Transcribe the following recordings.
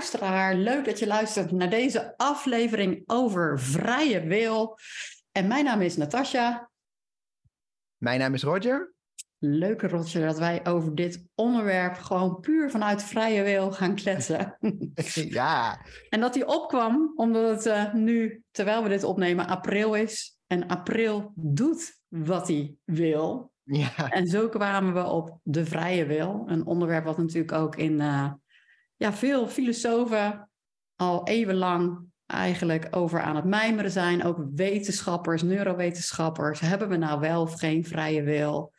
Luisteraar, leuk dat je luistert naar deze aflevering over vrije wil. En mijn naam is Natasja. Mijn naam is Roger. Leuke Roger dat wij over dit onderwerp gewoon puur vanuit vrije wil gaan kletsen. ja. En dat die opkwam omdat het uh, nu, terwijl we dit opnemen, april is. En april doet wat hij wil. Ja. En zo kwamen we op de vrije wil. Een onderwerp wat natuurlijk ook in uh, ja, veel filosofen al eeuwenlang eigenlijk over aan het mijmeren zijn. Ook wetenschappers, neurowetenschappers. Hebben we nou wel of geen vrije wil?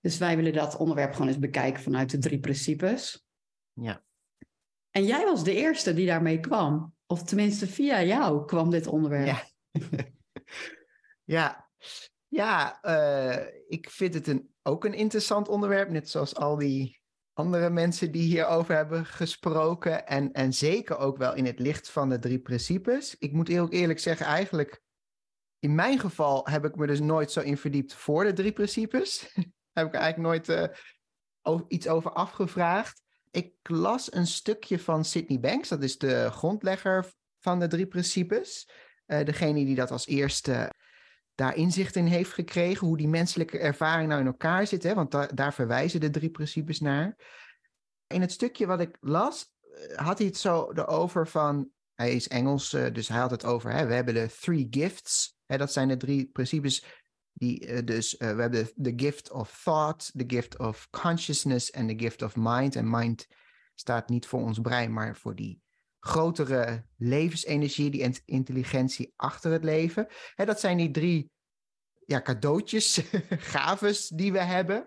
Dus wij willen dat onderwerp gewoon eens bekijken vanuit de drie principes. Ja. En jij was de eerste die daarmee kwam. Of tenminste, via jou kwam dit onderwerp. Ja, ja. ja uh, ik vind het een, ook een interessant onderwerp. Net zoals al die andere mensen die hierover hebben gesproken. En, en zeker ook wel in het licht van de drie principes. Ik moet eerlijk, eerlijk zeggen, eigenlijk in mijn geval heb ik me dus nooit zo in verdiept voor de drie principes. heb ik eigenlijk nooit over, iets over afgevraagd. Ik las een stukje van Sydney Banks, dat is de grondlegger van de drie principes. Uh, degene die dat als eerste daar inzicht in heeft gekregen, hoe die menselijke ervaring nou in elkaar zit, hè? want da daar verwijzen de drie principes naar. In het stukje wat ik las, had hij het zo erover van, hij is Engels, dus hij had het over, hè, we hebben de three gifts, hè, dat zijn de drie principes die, uh, dus we hebben de gift of thought, de gift of consciousness en de gift of mind. En mind staat niet voor ons brein, maar voor die grotere levensenergie, die intelligentie achter het leven. Dat zijn die drie ja, cadeautjes, gaves die we hebben,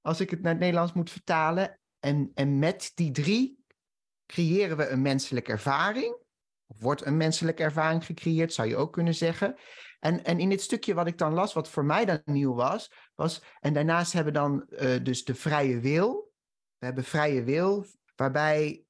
als ik het naar het Nederlands moet vertalen. En, en met die drie creëren we een menselijke ervaring. Wordt een menselijke ervaring gecreëerd, zou je ook kunnen zeggen. En, en in dit stukje wat ik dan las, wat voor mij dan nieuw was, was. En daarnaast hebben we dan uh, dus de vrije wil. We hebben vrije wil, waarbij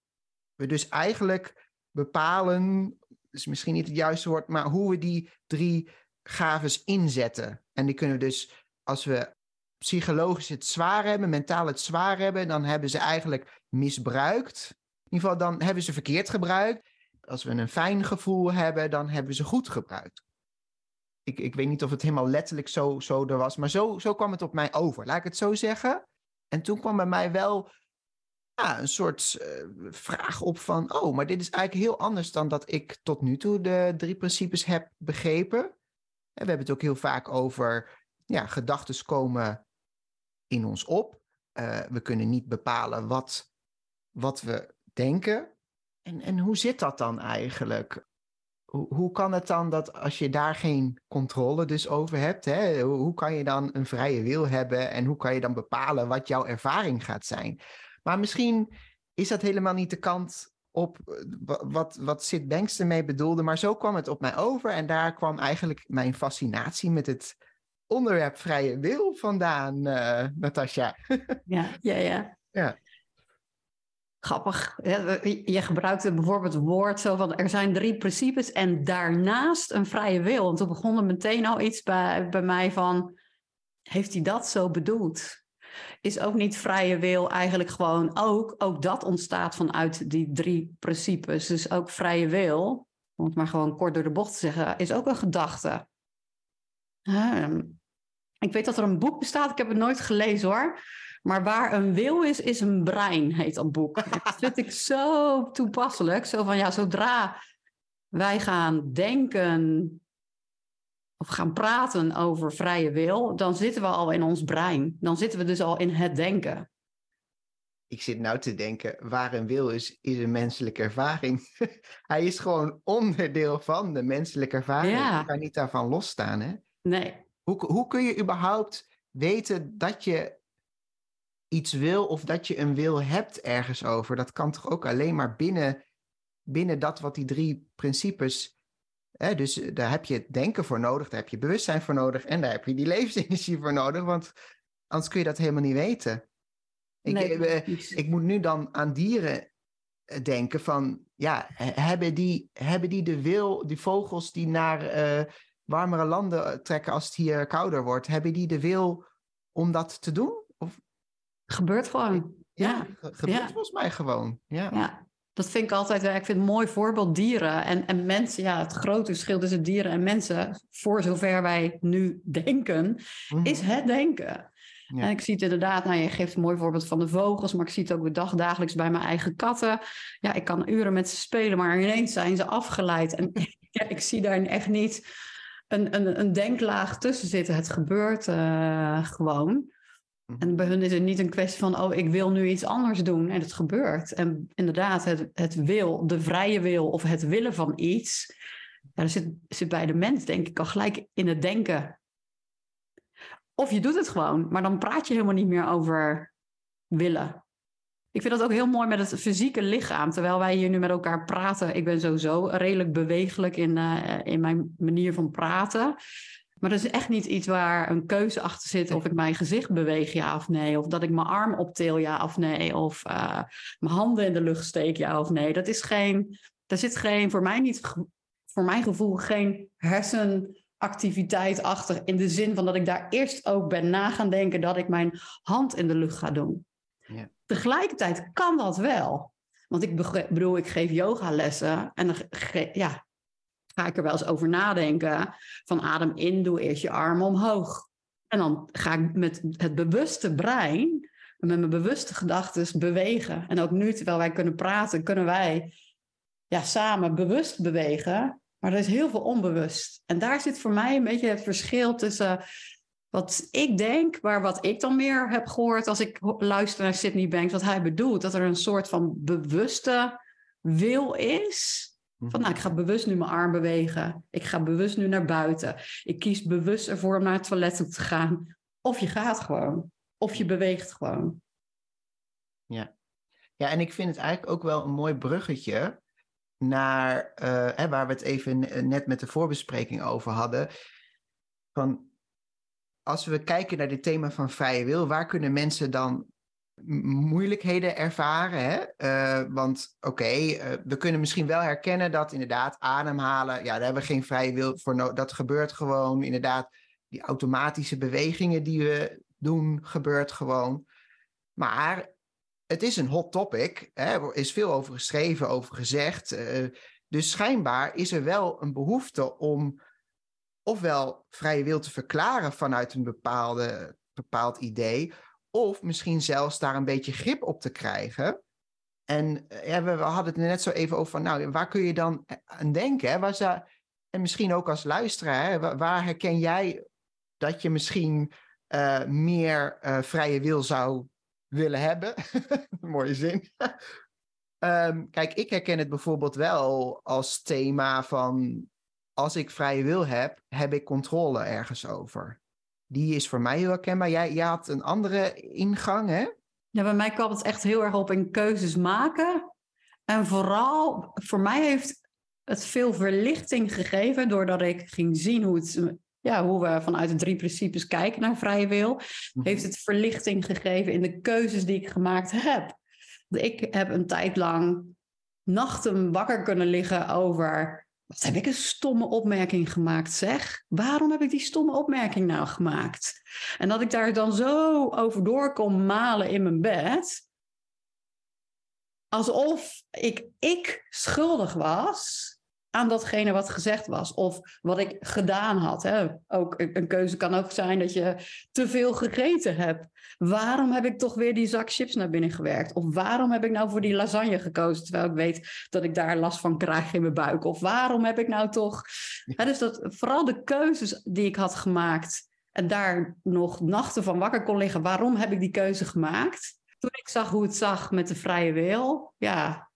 we dus eigenlijk bepalen, is misschien niet het juiste woord, maar hoe we die drie gaves inzetten. En die kunnen we dus, als we psychologisch het zwaar hebben, mentaal het zwaar hebben, dan hebben ze eigenlijk misbruikt. In ieder geval, dan hebben ze verkeerd gebruikt. Als we een fijn gevoel hebben, dan hebben ze goed gebruikt. Ik, ik weet niet of het helemaal letterlijk zo, zo er was, maar zo, zo kwam het op mij over. Laat ik het zo zeggen. En toen kwam bij mij wel ja, een soort uh, vraag op van, oh, maar dit is eigenlijk heel anders dan dat ik tot nu toe de drie principes heb begrepen. En we hebben het ook heel vaak over, ja, gedachten komen in ons op. Uh, we kunnen niet bepalen wat, wat we denken. En, en hoe zit dat dan eigenlijk? Hoe, hoe kan het dan dat als je daar geen controle dus over hebt, hè, hoe kan je dan een vrije wil hebben en hoe kan je dan bepalen wat jouw ervaring gaat zijn? Maar misschien is dat helemaal niet de kant op wat, wat Sid Banks ermee bedoelde, maar zo kwam het op mij over en daar kwam eigenlijk mijn fascinatie met het onderwerp vrije wil vandaan, uh, Natasja. ja, ja, ja. ja. Grappig. Je gebruikte bijvoorbeeld het woord zo van er zijn drie principes en daarnaast een vrije wil. Want toen begon er meteen al iets bij, bij mij van, heeft hij dat zo bedoeld? Is ook niet vrije wil eigenlijk gewoon ook, ook dat ontstaat vanuit die drie principes. Dus ook vrije wil, om het maar gewoon kort door de bocht te zeggen, is ook een gedachte. Um, ik weet dat er een boek bestaat, ik heb het nooit gelezen hoor. Maar waar een wil is, is een brein, heet dat boek. dat vind ik zo toepasselijk. Zo van ja, zodra wij gaan denken of gaan praten over vrije wil, dan zitten we al in ons brein. Dan zitten we dus al in het denken. Ik zit nou te denken, waar een wil is, is een menselijke ervaring. Hij is gewoon onderdeel van de menselijke ervaring. Ja. Je kan niet daarvan losstaan. Hè? Nee, Hoe, hoe kun je überhaupt weten dat je iets wil of dat je een wil hebt ergens over? Dat kan toch ook alleen maar binnen, binnen dat wat die drie principes. Hè, dus eh, daar heb je het denken voor nodig, daar heb je bewustzijn voor nodig en daar heb je die levensenergie voor nodig, want anders kun je dat helemaal niet weten. Ik, nee, eh, ik moet nu dan aan dieren eh, denken van, ja, he- hebben die, hebben die de wil, die vogels die naar eh, warmere landen trekken als het hier kouder wordt, hebben die de wil om dat te doen? Of, gebeurt gewoon. Ja, ge- gebeurt ja. volgens mij gewoon. Ja. Ja, dat vind ik altijd wel. Ik vind het een mooi voorbeeld dieren en, en mensen. Ja, het grote verschil tussen dieren en mensen, voor zover wij nu denken, Mhm. is het denken. Ja. En ik zie het inderdaad, nou je geeft een mooi voorbeeld van de vogels, maar ik zie het ook dag dagelijks bij mijn eigen katten. Ja, ik kan uren met ze spelen, maar ineens zijn ze afgeleid. En ja, ik zie daar echt niet een, een, een denklaag tussen zitten. Het gebeurt eh, gewoon. Mhm. En bij hun is het niet een kwestie van, oh, ik wil nu iets anders doen. En het gebeurt. En inderdaad, het, het wil, de vrije wil of het willen van iets, ja, dat zit, zit bij de mens, denk ik, al gelijk in het denken. Of je doet het gewoon, maar dan praat je helemaal niet meer over willen. Ik vind dat ook heel mooi met het fysieke lichaam. Terwijl wij hier nu met elkaar praten. Ik ben sowieso redelijk bewegelijk in, eh, in mijn manier van praten. Maar dat is echt niet iets waar een keuze achter zit. Of ik mijn gezicht beweeg, ja of nee. Of dat ik mijn arm optil, ja of nee. Of eh, mijn handen in de lucht steek, ja of nee. Dat is geen, daar zit geen, voor mij niet, voor mijn gevoel, geen hersenactiviteit achter. In de zin van dat ik daar eerst ook ben na gaan denken dat ik mijn hand in de lucht ga doen. Ja. Tegelijkertijd kan dat wel. Want ik bedoel, ik geef yogalessen en dan ge- ja, ga ik er wel eens over nadenken. Van adem in, doe eerst je armen omhoog. En dan ga ik met het bewuste brein, met mijn bewuste gedachten bewegen. En ook nu, terwijl wij kunnen praten, kunnen wij ja, samen bewust bewegen. Maar er is heel veel onbewust. En daar zit voor mij een beetje het verschil tussen wat ik denk, maar wat ik dan meer heb gehoord als ik luister naar Sydney Banks, wat hij bedoelt. Dat er een soort van bewuste wil is. Van nou, ik ga bewust nu mijn arm bewegen. Ik ga bewust nu naar buiten. Ik kies bewust ervoor om naar het toilet toe te gaan. Of je gaat gewoon. Of je beweegt gewoon. Ja, en ik vind het eigenlijk ook wel een mooi bruggetje naar eh, hè, waar we het even net met de voorbespreking over hadden. Van als we kijken naar dit thema van vrije wil, waar kunnen mensen dan moeilijkheden ervaren? Eh, want oké, eh, we kunnen misschien wel herkennen dat inderdaad ademhalen, ja, daar hebben we geen vrije wil voor nodig. Dat gebeurt gewoon. Inderdaad, die automatische bewegingen die we doen, gebeurt gewoon. Maar het is een hot topic. Hè? Er is veel over geschreven, over gezegd. eh, dus schijnbaar is er wel een behoefte om ofwel vrije wil te verklaren vanuit een bepaalde, bepaald idee, of misschien zelfs daar een beetje grip op te krijgen. En eh, ja, we, hadden het net zo even over van, nou, waar kun je dan aan denken? Hè? Waar zou, en misschien ook als luisteraar, waar, herken jij dat je misschien eh, meer eh, vrije wil zou willen hebben? Mooie zin. Ehm, kijk, ik herken het bijvoorbeeld wel als thema van als ik vrije wil heb, heb ik controle ergens over. Die is voor mij heel herkenbaar. Jij, jij had een andere ingang, hè? Ja, bij mij kwam het echt heel erg op in keuzes maken. En vooral, voor mij heeft het veel verlichting gegeven doordat ik ging zien hoe, het, ja, hoe we vanuit de drie principes kijken naar vrije wil. Heeft het verlichting gegeven in de keuzes die ik gemaakt heb. Ik heb een tijd lang nachten wakker kunnen liggen over. Wat heb ik een stomme opmerking gemaakt, zeg? Waarom heb ik die stomme opmerking nou gemaakt? En dat ik daar dan zo over door kon malen in mijn bed. Alsof ik, ik schuldig was aan datgene wat gezegd was. Of wat ik gedaan had. Hè. Ook, een keuze kan ook zijn dat je te veel gegeten hebt. Waarom heb ik toch weer die zak chips naar binnen gewerkt? Of waarom heb ik nou voor die lasagne gekozen, terwijl ik weet dat ik daar last van krijg in mijn buik? Of waarom heb ik nou toch... Dus dat, vooral de keuzes die ik had gemaakt en daar nog nachten van wakker kon liggen. Waarom heb ik die keuze gemaakt? Toen ik zag hoe het zag met de vrije wil, ja,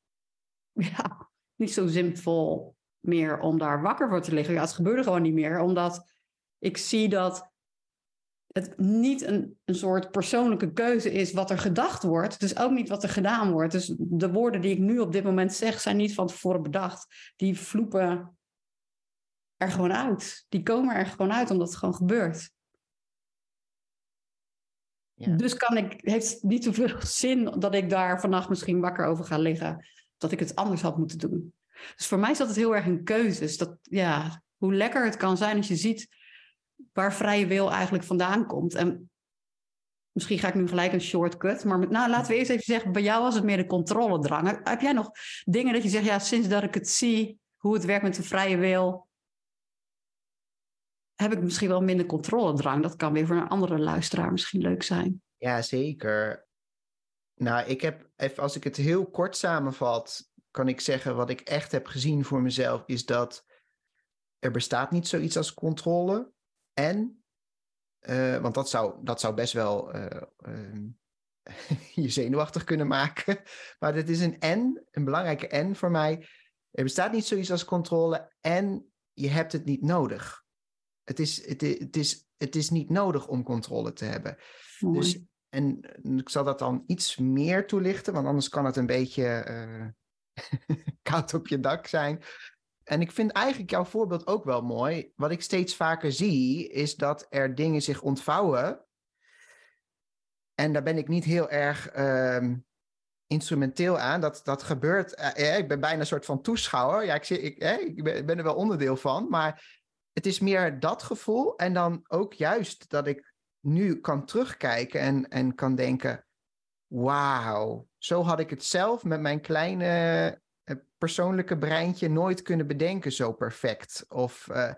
ja niet zo zinvol meer om daar wakker voor te liggen. Ja, het gebeurde gewoon niet meer, omdat ik zie dat het niet een, een soort persoonlijke keuze is wat er gedacht wordt. Het is ook niet wat er gedaan wordt. Dus de woorden die ik nu op dit moment zeg, zijn niet van tevoren bedacht. Die vloepen er gewoon uit. Die komen er gewoon uit omdat het gewoon gebeurt. Ja. Dus kan ik, heeft het niet zoveel zin dat ik daar vannacht misschien wakker over ga liggen. Dat ik het anders had moeten doen. Dus voor mij is dat heel erg een keuze. Dat, ja, hoe lekker het kan zijn als je ziet waar vrije wil eigenlijk vandaan komt. En misschien ga ik nu gelijk een shortcut. Maar nou, laten we eerst even zeggen, bij jou was het meer de controledrang. Heb jij nog dingen dat je zegt, ja, sinds dat ik het zie, hoe het werkt met de vrije wil, heb ik misschien wel minder controledrang. Dat kan weer voor een andere luisteraar misschien leuk zijn. Ja, zeker. Nou, ik heb, even, als ik het heel kort samenvat, kan ik zeggen wat ik echt heb gezien voor mezelf, is dat er bestaat niet zoiets als controle. En, uh, want dat zou, dat zou best wel uh, uh, je zenuwachtig kunnen maken. Maar dit is een en, een belangrijke en voor mij. Er bestaat niet zoiets als controle en je hebt het niet nodig. Het is, het, het, is, het is niet nodig om controle te hebben. Dus, en ik zal dat dan iets meer toelichten, want anders kan het een beetje uh, koud op je dak zijn. En ik vind eigenlijk jouw voorbeeld ook wel mooi. Wat ik steeds vaker zie, is dat er dingen zich ontvouwen. En daar ben ik niet heel erg uh, instrumenteel aan. Dat, dat gebeurt. Uh, ik ben bijna een soort van toeschouwer. Ja, ik, zie, ik, eh, ik ben er wel onderdeel van. Maar het is meer dat gevoel. En dan ook juist dat ik nu kan terugkijken en, en kan denken: wauw, zo had ik het zelf met mijn kleine eh, persoonlijke breintje nooit kunnen bedenken, zo perfect. Of, uh,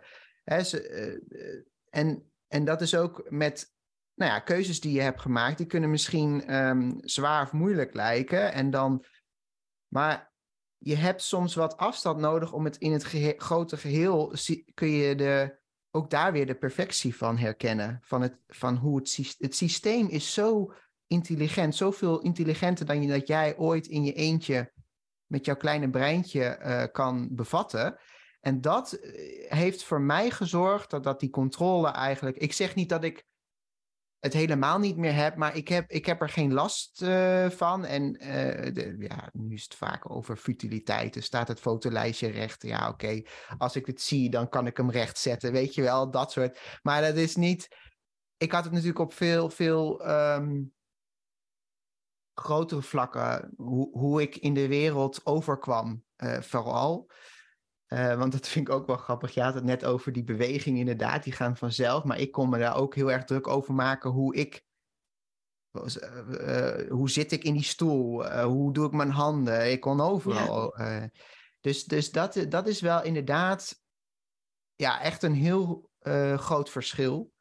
hè, uh, en, en dat is ook met nou ja, keuzes die je hebt gemaakt, die kunnen misschien um, zwaar of moeilijk lijken. En dan, maar je hebt soms wat afstand nodig om het in het grote geheel kun je de, ook daar weer de perfectie van herkennen. Van, het, van hoe het, het systeem is zo intelligent, zoveel intelligenter dan je, dat jij ooit in je eentje met jouw kleine breintje uh, kan bevatten. En dat eh, heeft voor mij gezorgd dat, dat die controle eigenlijk. Ik zeg niet dat ik het helemaal niet meer heb, maar ik heb, ik heb er geen last uh, van. En ja, nu is het vaak over futiliteiten. Staat het fotolijstje recht? Ja, oké. Als ik het zie, dan kan ik hem recht zetten. Weet je wel, dat soort. Maar dat is niet. Ik had het natuurlijk op veel, veel um, grotere vlakken. Hoe, hoe ik in de wereld overkwam, uh, vooral. Uh, want dat vind ik ook wel grappig. Je had het net over die beweging, inderdaad, die gaan vanzelf. Maar ik kon me daar ook heel erg druk over maken hoe ik. Uh, hoe zit ik in die stoel? hoe doe ik mijn handen? Ik kon overal. Ja. dus dus dat, dat is wel inderdaad ja, echt een heel groot verschil.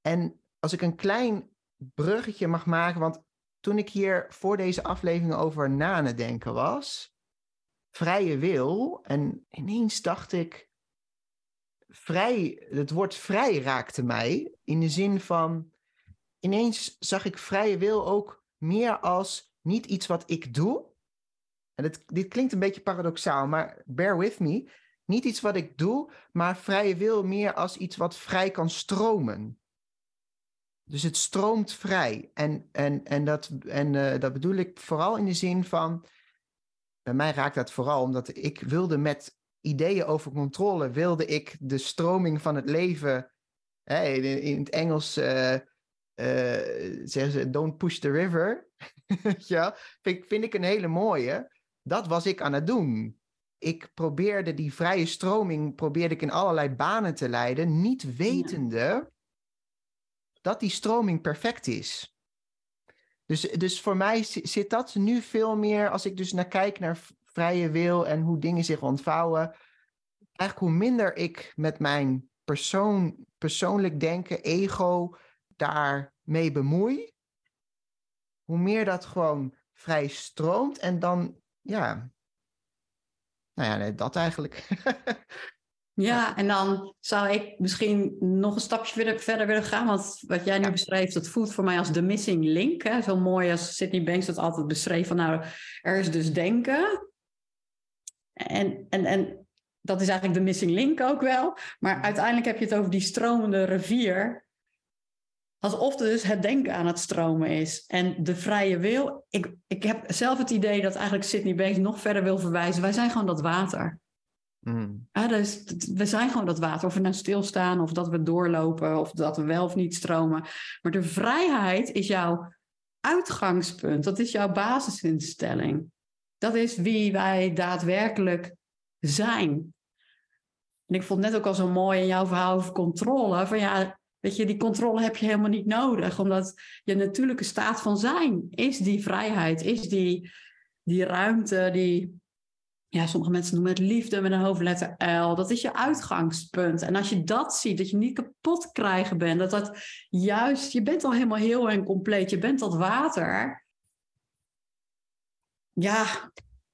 En als ik een klein bruggetje mag maken, want toen ik hier voor deze aflevering over na denken was, vrije wil. En ineens dacht ik, vrij, het woord vrij raakte mij in de zin van, ineens zag ik vrije wil ook meer als niet iets wat ik doe. En dit, dit klinkt een beetje paradoxaal, maar bear with me. Niet iets wat ik doe, maar vrije wil meer als iets wat vrij kan stromen. Dus het stroomt vrij. En, en, en, dat, en uh, dat bedoel ik vooral in de zin van bij mij raakt dat vooral omdat ik wilde met ideeën over controle, wilde ik de stroming van het leven, hè, in, in, het Engels uh, uh, zeggen ze, don't push the river, ja, vind, vind ik een hele mooie. Dat was ik aan het doen. Ik probeerde die vrije stroming, probeerde ik in allerlei banen te leiden, niet wetende. Dat die stroming perfect is. Dus, dus voor mij zit dat nu veel meer, als ik dus naar kijk naar vrije wil en hoe dingen zich ontvouwen, eigenlijk hoe minder ik met mijn persoon, persoonlijk denken, ego, daarmee bemoei, hoe meer dat gewoon vrij stroomt. En dan, ja, nou ja, dat eigenlijk. Ja, en dan zou ik misschien nog een stapje verder willen gaan. Want wat jij nu beschreef, dat voelt voor mij als de missing link. Hè? Zo mooi als Sydney Banks dat altijd beschreef. Van nou, er is dus denken. En, en, en dat is eigenlijk de missing link ook wel. Maar uiteindelijk heb je het over die stromende rivier. Alsof dus het denken aan het stromen is. En de vrije wil. Ik, ik heb zelf het idee dat eigenlijk Sydney Banks nog verder wil verwijzen. Wij zijn gewoon dat water. Mm. Ja, dus, we zijn gewoon dat water. Of we nou stilstaan, of dat we doorlopen, of dat we wel of niet stromen. Maar de vrijheid is jouw uitgangspunt. Dat is jouw basisinstelling. Dat is wie wij daadwerkelijk zijn. En ik vond net ook al zo mooi in jouw verhaal over controle. Van ja, weet je, die controle heb je helemaal niet nodig. Omdat je natuurlijke staat van zijn is die vrijheid, is die, die ruimte, die, ja, sommige mensen noemen het liefde met een hoofdletter L. Dat is je uitgangspunt. En als je dat ziet, dat je niet kapot krijgen bent, dat dat juist, je bent al helemaal heel en compleet, je bent dat water. Ja,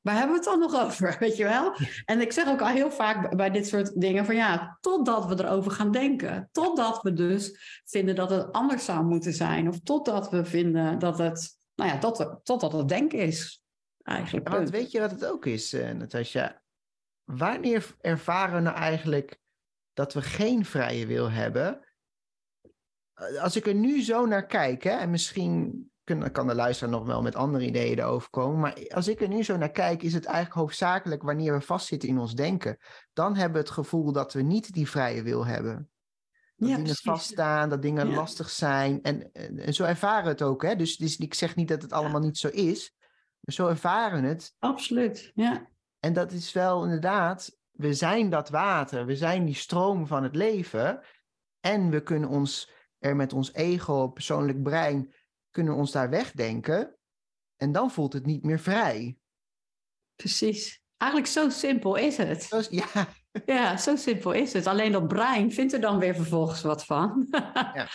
waar hebben we het dan nog over, weet je wel? En ik zeg ook al heel vaak bij dit soort dingen van ja, totdat we erover gaan denken. Totdat we dus vinden dat het anders zou moeten zijn. Of totdat we vinden dat het, nou ja, tot, totdat het denken is eigenlijk. want weet je wat het ook is, uh, Natasja? Wanneer ervaren we nou eigenlijk dat we geen vrije wil hebben? Eh, als ik er nu zo naar kijk, hè, en misschien kan de luisteraar nog wel met andere ideeën erover komen, maar als ik er nu zo naar kijk, is het eigenlijk hoofdzakelijk wanneer we vastzitten in ons denken. Dan hebben we het gevoel dat we niet die vrije wil hebben. Dat ja, dingen vaststaan, dat dingen lastig zijn. En, en, zo ervaren we het ook. Hè? Dus, dus ik zeg niet dat het allemaal niet zo is. Zo ervaren het. Absoluut, ja. En dat is wel inderdaad, we zijn dat water, we zijn die stroom van het leven. En we kunnen ons er met ons ego, persoonlijk brein, kunnen ons daar wegdenken. En dan voelt het niet meer vrij. Precies. Eigenlijk zo simpel is het. ja, ja, zo simpel is het. Alleen dat brein vindt er dan weer vervolgens wat van. Ja,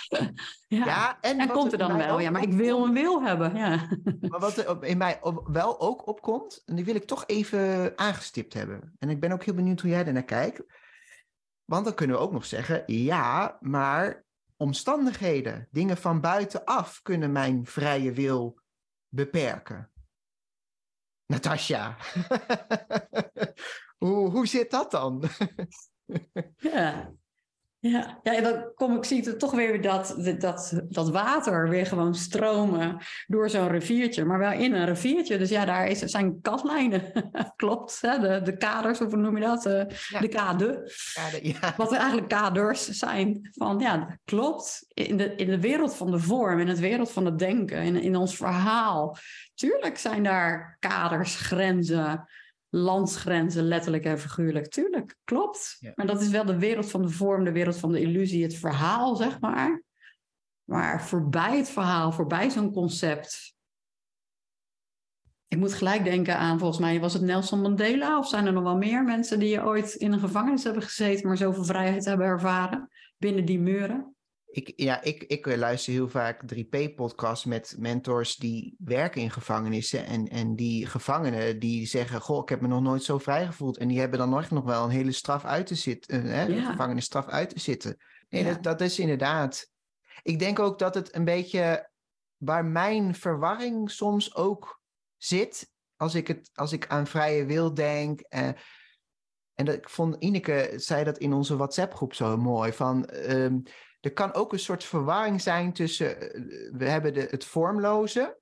ja. ja en, komt er dan wel. Ja, maar ik wil een wil hebben. Ja. Maar wat er in mij wel ook opkomt, en die wil ik toch even aangestipt hebben. En ik ben ook heel benieuwd hoe jij er naar kijkt. Want dan kunnen we ook nog zeggen, ja, maar omstandigheden, dingen van buitenaf kunnen mijn vrije wil beperken. Natasja. hoe, hoe zit dat dan? ja. Ja, ja, dan kom ik, zie ik toch weer dat, dat, dat water weer gewoon stromen door zo'n riviertje. Maar wel in een riviertje. Dus ja, daar is, zijn kaslijnen. Klopt, hè? De, de kaders, of hoe noem je dat? De kade. kade ja. Wat eigenlijk kaders zijn. Van ja, dat klopt. In de, in de wereld van de vorm, in het wereld van het denken, in, in ons verhaal. Tuurlijk zijn daar kaders, grenzen landsgrenzen, letterlijk en figuurlijk. Tuurlijk, klopt. Maar dat is wel de wereld van de vorm, de wereld van de illusie, het verhaal, zeg maar. Maar voorbij het verhaal, voorbij zo'n concept. Ik moet gelijk denken aan, volgens mij was het Nelson Mandela, of zijn er nog wel meer mensen die ooit in een gevangenis hebben gezeten, maar zoveel vrijheid hebben ervaren binnen die muren? Ik, ja, ik, ik luister heel vaak 3P-podcasts met mentors die werken in gevangenissen. En, en die gevangenen die zeggen: Goh, ik heb me nog nooit zo vrij gevoeld. En die hebben dan nog, nog wel een hele straf uit te zitten. Hè, ja. gevangenisstraf uit te zitten. Nee, dat, dat is inderdaad. Ik denk ook dat het een beetje waar mijn verwarring soms ook zit. Als ik, het, als ik aan vrije wil denk. Eh, en dat, ik vond Ineke zei dat in onze WhatsApp-groep zo mooi. Van. Ehm, er kan ook een soort verwarring zijn tussen, eh, we hebben de, het vormloze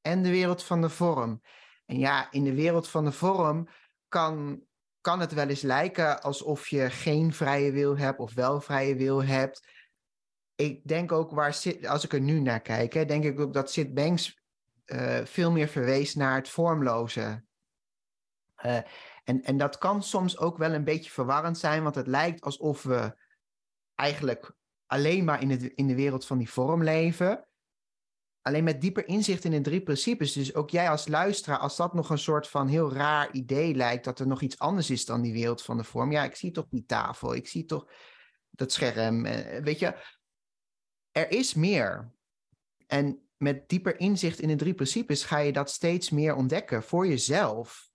en de wereld van de vorm. En ja, in de wereld van de vorm kan, kan het wel eens lijken alsof je geen vrije wil hebt of wel vrije wil hebt. Ik denk ook, waar als ik er nu naar kijk, hè, denk ik ook dat Sid Banks uh, veel meer verwees naar het vormloze. Uh, en, en dat kan soms ook wel een beetje verwarrend zijn, want het lijkt alsof we eigenlijk alleen maar in, het, in de wereld van die vorm leven. alleen met dieper inzicht in de drie principes, dus ook jij als luisteraar, als dat nog een soort van heel raar idee lijkt, dat er nog iets anders is dan die wereld van de vorm. Ja, ik zie toch die tafel, ik zie toch dat scherm. eh, Weet je, er is meer. En met dieper inzicht in de drie principes ga je dat steeds meer ontdekken voor jezelf.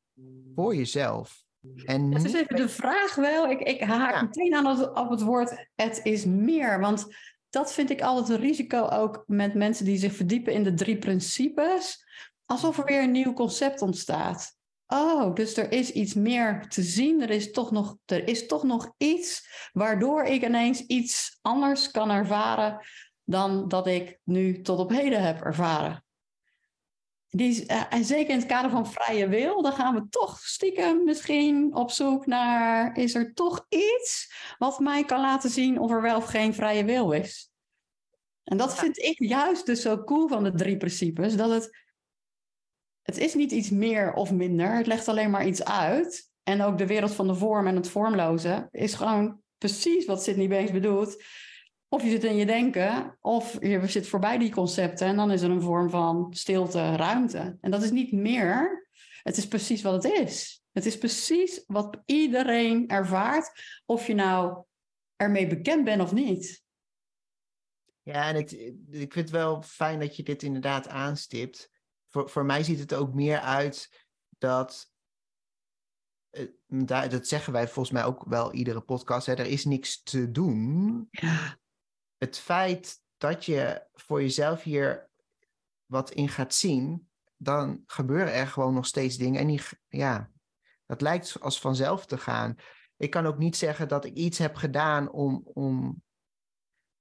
Voor jezelf. En Dat is even de vraag wel. Ik, ik haak Ja. meteen aan het, op het woord het is meer. Want dat vind ik altijd een risico ook met mensen die zich verdiepen in de drie principes. Alsof er weer een nieuw concept ontstaat. Oh, dus er is iets meer te zien. Er is toch nog, er is toch nog iets waardoor ik ineens iets anders kan ervaren dan dat ik nu tot op heden heb ervaren. Die, eh, en zeker in het kader van vrije wil, dan gaan we toch stiekem misschien op zoek naar, is er toch iets wat mij kan laten zien of er wel of geen vrije wil is? En dat vind ik juist dus zo cool van de drie principes, dat het, het is niet iets meer of minder, het legt alleen maar iets uit. En ook de wereld van de vorm en het vormloze is gewoon precies wat Sydney Banks bedoelt. Of je zit in je denken, of je zit voorbij die concepten en dan is er een vorm van stilte, ruimte. En dat is niet meer, het is precies wat het is. Het is precies wat iedereen ervaart, of je nou ermee bekend bent of niet. Ja, en ik, ik vind het wel fijn dat je dit inderdaad aanstipt. Voor, voor mij ziet het ook meer uit dat. eh, daar- Dat zeggen wij volgens mij ook wel iedere podcast. Hè, er is niks te doen. Ja, Het feit dat je voor jezelf hier wat in gaat zien, dan gebeuren er gewoon nog steeds dingen. En die, ja, dat lijkt als vanzelf te gaan. Ik kan ook niet zeggen dat ik iets heb gedaan om, om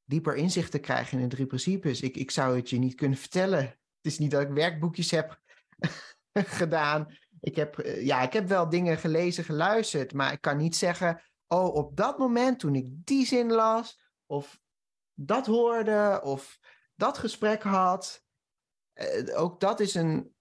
dieper inzicht te krijgen in de drie principes. Ik, ik zou het je niet kunnen vertellen. Het is niet dat ik werkboekjes heb gedaan. Ik heb, eh, ja, ik heb wel dingen gelezen, geluisterd, maar ik kan niet zeggen, oh, op dat moment toen ik die zin las, of dat hoorde, of dat gesprek had. eh, ook dat is een.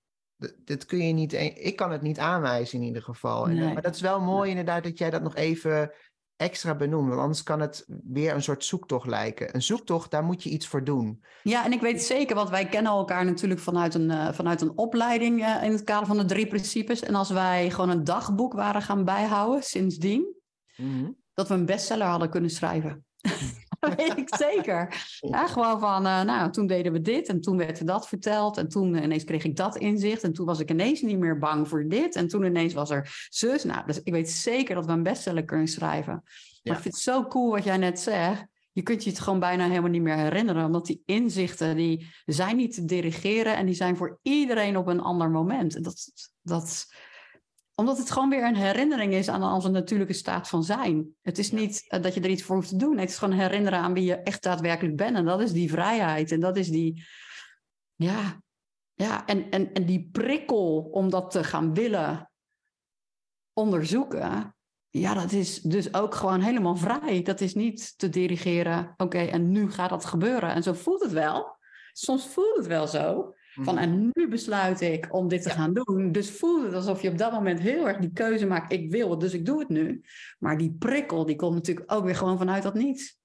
Dit kun je niet. Ik kan het niet aanwijzen in ieder geval. En, eh. Maar dat is wel mooi inderdaad dat jij dat nog even extra benoemt. Want anders kan het weer een soort zoektocht lijken. Een zoektocht, daar moet je iets voor doen. Ja, en ik weet zeker, want wij kennen elkaar natuurlijk vanuit een, eh, vanuit een opleiding in het kader van de drie principes. En als wij gewoon een dagboek waren gaan bijhouden sindsdien, dat we een bestseller hadden kunnen schrijven. dat weet ik zeker. Ja, gewoon van, eh, nou, toen deden we dit en toen werd er dat verteld. En toen eh, ineens kreeg ik dat inzicht. En toen was ik ineens niet meer bang voor dit. En toen ineens was er zus. Nou, dus ik weet zeker dat we een bestseller kunnen schrijven. Maar ik vind het zo cool wat jij net zegt. Je kunt je het gewoon bijna helemaal niet meer herinneren. Omdat die inzichten, die zijn niet te dirigeren. En die zijn voor iedereen op een ander moment. En dat, dat, omdat het gewoon weer een herinnering is aan onze natuurlijke staat van zijn. Het is niet eh, dat je er iets voor hoeft te doen. Het is gewoon herinneren aan wie je echt daadwerkelijk bent. En dat is die vrijheid. En dat is die. Ja, ja en, en, en die prikkel om dat te gaan willen onderzoeken. Ja, dat is dus ook gewoon helemaal vrij. Dat is niet te dirigeren. Oké, en nu gaat dat gebeuren. En zo voelt het wel. Soms voelt het wel zo. Van en nu besluit ik om dit te Ja. gaan doen. Dus voelt het alsof je op dat moment heel erg die keuze maakt. Ik wil het, dus ik doe het nu. Maar die prikkel, die komt natuurlijk ook weer gewoon vanuit dat niets.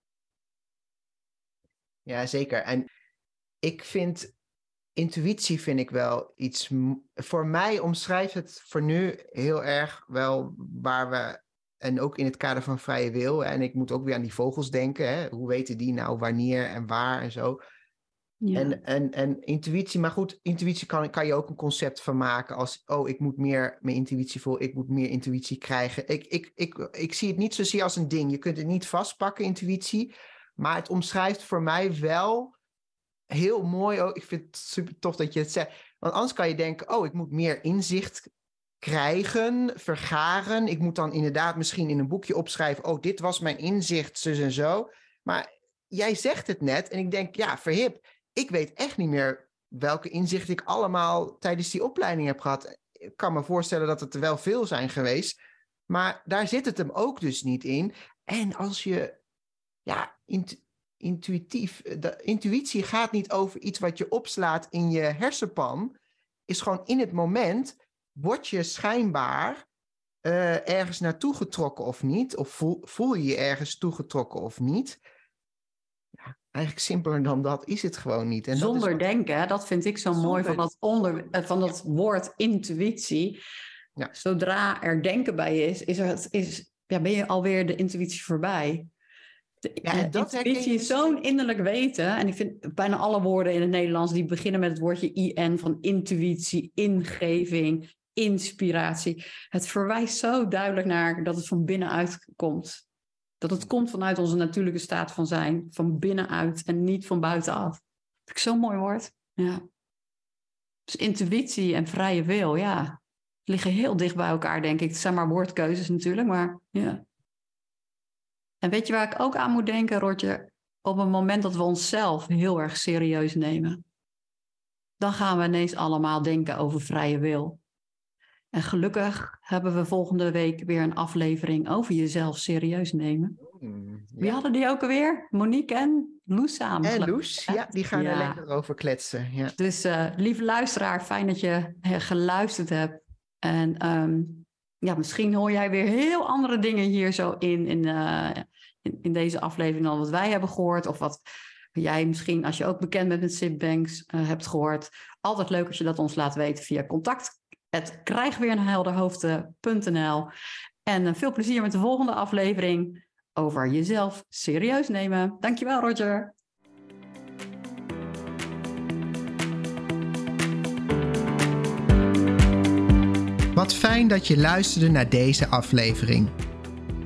Ja, zeker. En ik vind intuïtie vind ik wel iets. Voor mij omschrijft het voor nu heel erg wel waar we. En ook in het kader van vrije wil. En ik moet ook weer aan die vogels denken. Hè? Hoe weten die nou wanneer en waar en zo. En, en, en intuïtie, maar goed, intuïtie kan, kan je ook een concept van maken als, oh, ik moet meer mijn intuïtie volgen, ik moet meer intuïtie krijgen. Ik, ik, ik, ik zie het niet zozeer als een ding. Je kunt het niet vastpakken, intuïtie, maar het omschrijft voor mij wel heel mooi. Oh, ik vind het super tof dat je het zegt. Want anders kan je denken, oh, ik moet meer inzicht krijgen, vergaren. Ik moet dan inderdaad misschien in een boekje opschrijven, oh, dit was mijn inzicht, zus en zo. Maar jij zegt het net en ik denk, ja, verhip ik weet echt niet meer welke inzichten ik allemaal tijdens die opleiding heb gehad. Ik kan me voorstellen dat het er wel veel zijn geweest. Maar daar zit het hem ook dus niet in. En als je, ja, int- intuïtief, de intuïtie gaat niet over iets wat je opslaat in je hersenpan. Is gewoon in het moment, word je schijnbaar eh, ergens naartoe getrokken of niet? Of voel, voel je je ergens toegetrokken of niet? Eigenlijk simpeler dan dat is het gewoon niet. En Zonder dat is wat... denken, dat vind ik zo mooi van dat, onder, eh, van dat woord intuïtie. Ja. Zodra er denken bij is, is, er, is ja, ben je alweer de intuïtie voorbij. De, Ja, en dat intuïtie is zo'n innerlijk weten. En ik vind bijna alle woorden in het Nederlands die beginnen met het woordje in van intuïtie, ingeving, inspiratie. Het verwijst zo duidelijk naar dat het van binnenuit komt. Dat het komt vanuit onze natuurlijke staat van zijn, van binnenuit en niet van buitenaf. Vind ik zo'n mooi woord. Ja. Dus intuïtie en vrije wil, ja, liggen heel dicht bij elkaar, denk ik. Het zijn maar woordkeuzes natuurlijk, maar ja. En weet je waar ik ook aan moet denken, Roger? Op het moment dat we onszelf heel erg serieus nemen, dan gaan we ineens allemaal denken over vrije wil. En gelukkig hebben we volgende week weer een aflevering over jezelf serieus nemen. Hmm, Wie hadden die ook alweer? Monique en Loes samen. En. Loes, ja, die gaan er lekker over kletsen. Ja. Dus eh, lieve luisteraar, fijn dat je eh, geluisterd hebt. En ehm, ja, misschien hoor jij weer heel andere dingen hier zo in, in, eh, in, in deze aflevering dan wat wij hebben gehoord. Of wat jij misschien, als je ook bekend bent met Sipbanks, eh hebt gehoord. Altijd leuk als je dat ons laat weten via contact. Het En eh, veel plezier met de volgende aflevering over jezelf serieus nemen. Dankjewel Roger. Wat fijn dat je luisterde naar deze aflevering.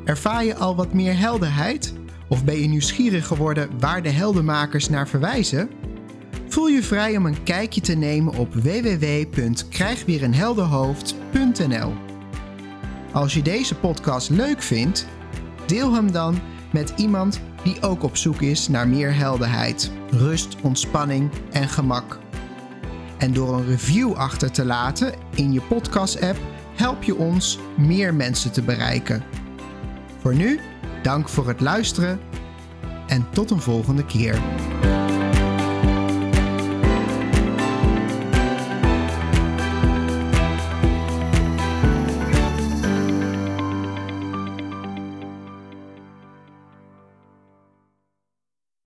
Ervaar je al wat meer helderheid? Of ben je nieuwsgierig geworden waar de heldenmakers naar verwijzen? Voel je vrij om een kijkje te nemen op www.krijgweerenhelderhoofd.nl. Als je deze podcast leuk vindt, deel hem dan met iemand die ook op zoek is naar meer helderheid, rust, ontspanning en gemak. En door een review achter te laten in je podcast-app help je ons meer mensen te bereiken. Voor nu, dank voor het luisteren en tot een volgende keer.